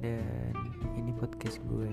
dan ini podcast gue.